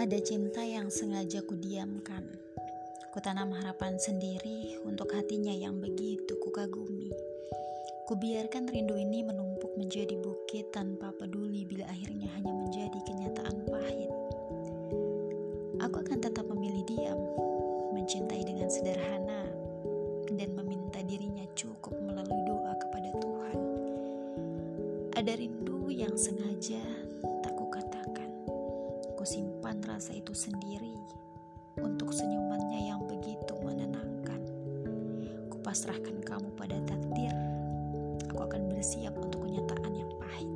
Ada cinta yang sengaja kudiamkan. Kutanam harapan sendiri untuk hatinya yang begitu kukagumi. Kubiarkan rindu ini menumpuk menjadi bukit tanpa peduli bila akhirnya hanya menjadi kenyataan pahit. Aku akan tetap memilih diam, mencintai dengan sederhana, dan meminta dirinya cukup melalui doa kepada Tuhan. Ada rindu yang sengaja Ku simpan rasa itu sendiri untuk senyumannya yang begitu menenangkan. Kupasrahkan kamu pada takdir. Aku akan bersiap untuk kenyataan yang pahit.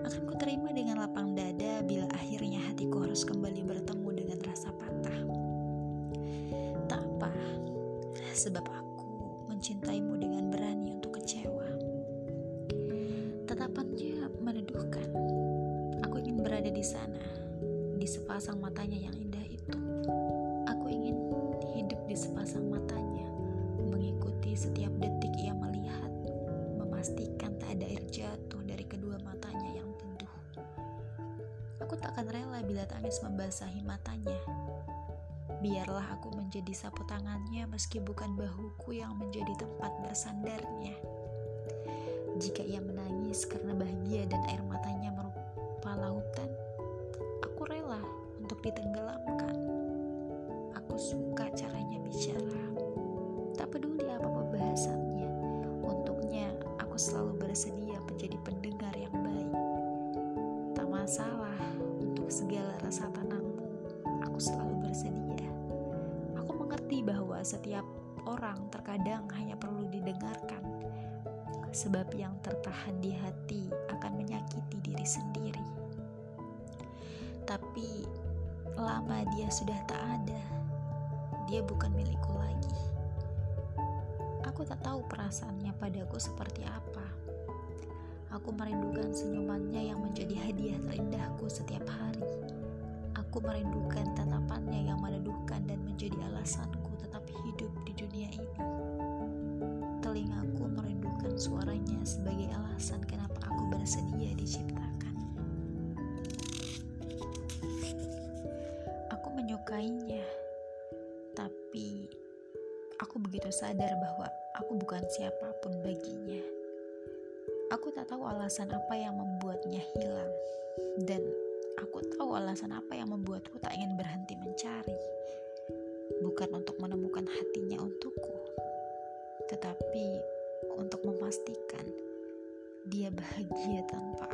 Akan ku terima dengan lapang dada bila akhirnya hatiku harus kembali bertemu dengan rasa patah. Tak apa, sebab aku mencintaimu dengan berani untuk kecewa. Tatapannya meneduhkan. Aku ingin berada di sana di sepasang matanya yang indah itu. Aku ingin hidup di sepasang matanya, mengikuti setiap detik ia melihat, memastikan tak ada air jatuh dari kedua matanya yang teduh. Aku tak akan rela bila tangis membasahi matanya. Biarlah aku menjadi sapu tangannya meski bukan bahuku yang menjadi tempat bersandarnya. Jika ia menangis karena bahagia dan air matanya merupa ditenggelamkan. Aku suka caranya bicara. Tak peduli apa pembahasannya. Untuknya, aku selalu bersedia menjadi pendengar yang baik. Tak masalah untuk segala rasa tenangmu. Aku selalu bersedia. Aku mengerti bahwa setiap orang terkadang hanya perlu didengarkan. Sebab yang tertahan di hati akan menyakiti diri sendiri tapi lama dia sudah tak ada. Dia bukan milikku lagi. Aku tak tahu perasaannya padaku seperti apa. Aku merindukan senyumannya yang menjadi hadiah terindahku setiap hari. Aku merindukan tatapannya yang meneduhkan dan menjadi alasanku tetap hidup di dunia ini. Telingaku merindukan suaranya sebagai alasan kenapa aku bersedia diciptakan. Aku begitu sadar bahwa aku bukan siapa pun baginya. Aku tak tahu alasan apa yang membuatnya hilang dan aku tahu alasan apa yang membuatku tak ingin berhenti mencari. Bukan untuk menemukan hatinya untukku, tetapi untuk memastikan dia bahagia tanpa